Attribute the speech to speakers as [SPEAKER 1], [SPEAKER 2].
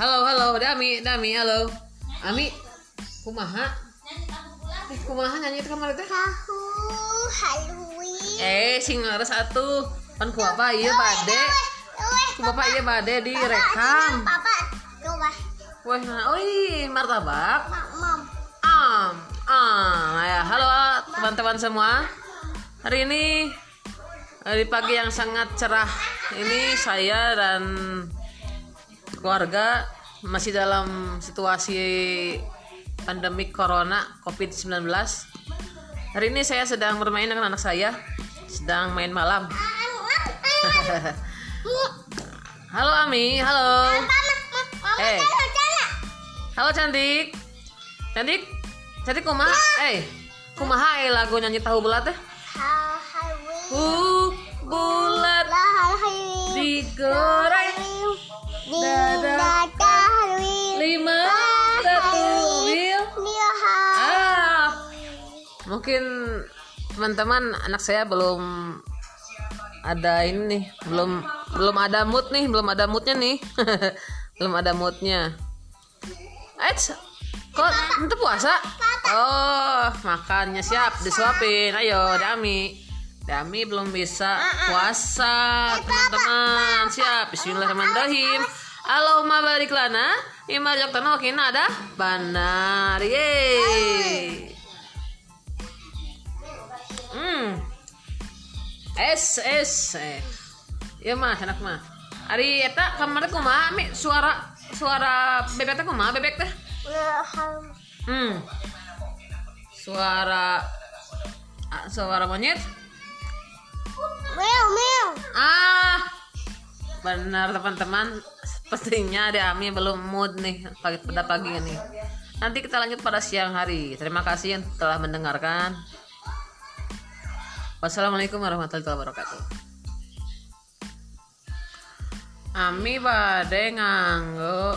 [SPEAKER 1] Halo, halo, Dami, Dami, halo. Ami, kumaha? Eh, kumaha nyanyi itu kemarin teh?
[SPEAKER 2] Tahu Halloween.
[SPEAKER 1] Eh, sing ngares atuh. Kan ku apa ieu bade? Ku bapak ieu bade direkam.
[SPEAKER 2] Papa.
[SPEAKER 1] Weh, nah, oi, martabak.
[SPEAKER 2] Mom.
[SPEAKER 1] Am, am. Ya, halo teman-teman semua. Hari ini di pagi yang sangat cerah ini saya dan keluarga masih dalam situasi pandemik corona COVID-19. Hari ini saya sedang bermain dengan anak saya, sedang main malam. halo Ami, halo. Eh. Halo cantik. Cantik. Cantik kumaha? Eh, kumaha eh lagu nyanyi tahu bulat teh?
[SPEAKER 2] Halloween.
[SPEAKER 1] Uh, bulat digoreng
[SPEAKER 2] dada
[SPEAKER 1] mungkin teman-teman anak saya belum ada ini nih, belum belum ada mood nih, belum ada moodnya nih, belum ada moodnya. Eits, kok itu puasa? Oh, makannya siap, disuapin. Ayo, Dami. Dami belum bisa puasa, teman-teman. Siap, Bismillahirrahmanirrahim. Allahumma barik lana Ima jaktana wakina ada Banar Yeay Es es eh. Ya mah anak mah Ari eta kemarin kumaha mi suara suara bebek teh kumaha bebek teh Hmm Suara suara monyet
[SPEAKER 2] Meow meow.
[SPEAKER 1] Ah, benar teman-teman. Sepertinya ada Ami belum mood nih pagi pada pagi ini. Nanti kita lanjut pada siang hari. Terima kasih yang telah mendengarkan. Wassalamualaikum warahmatullahi wabarakatuh. Ami bade nganggo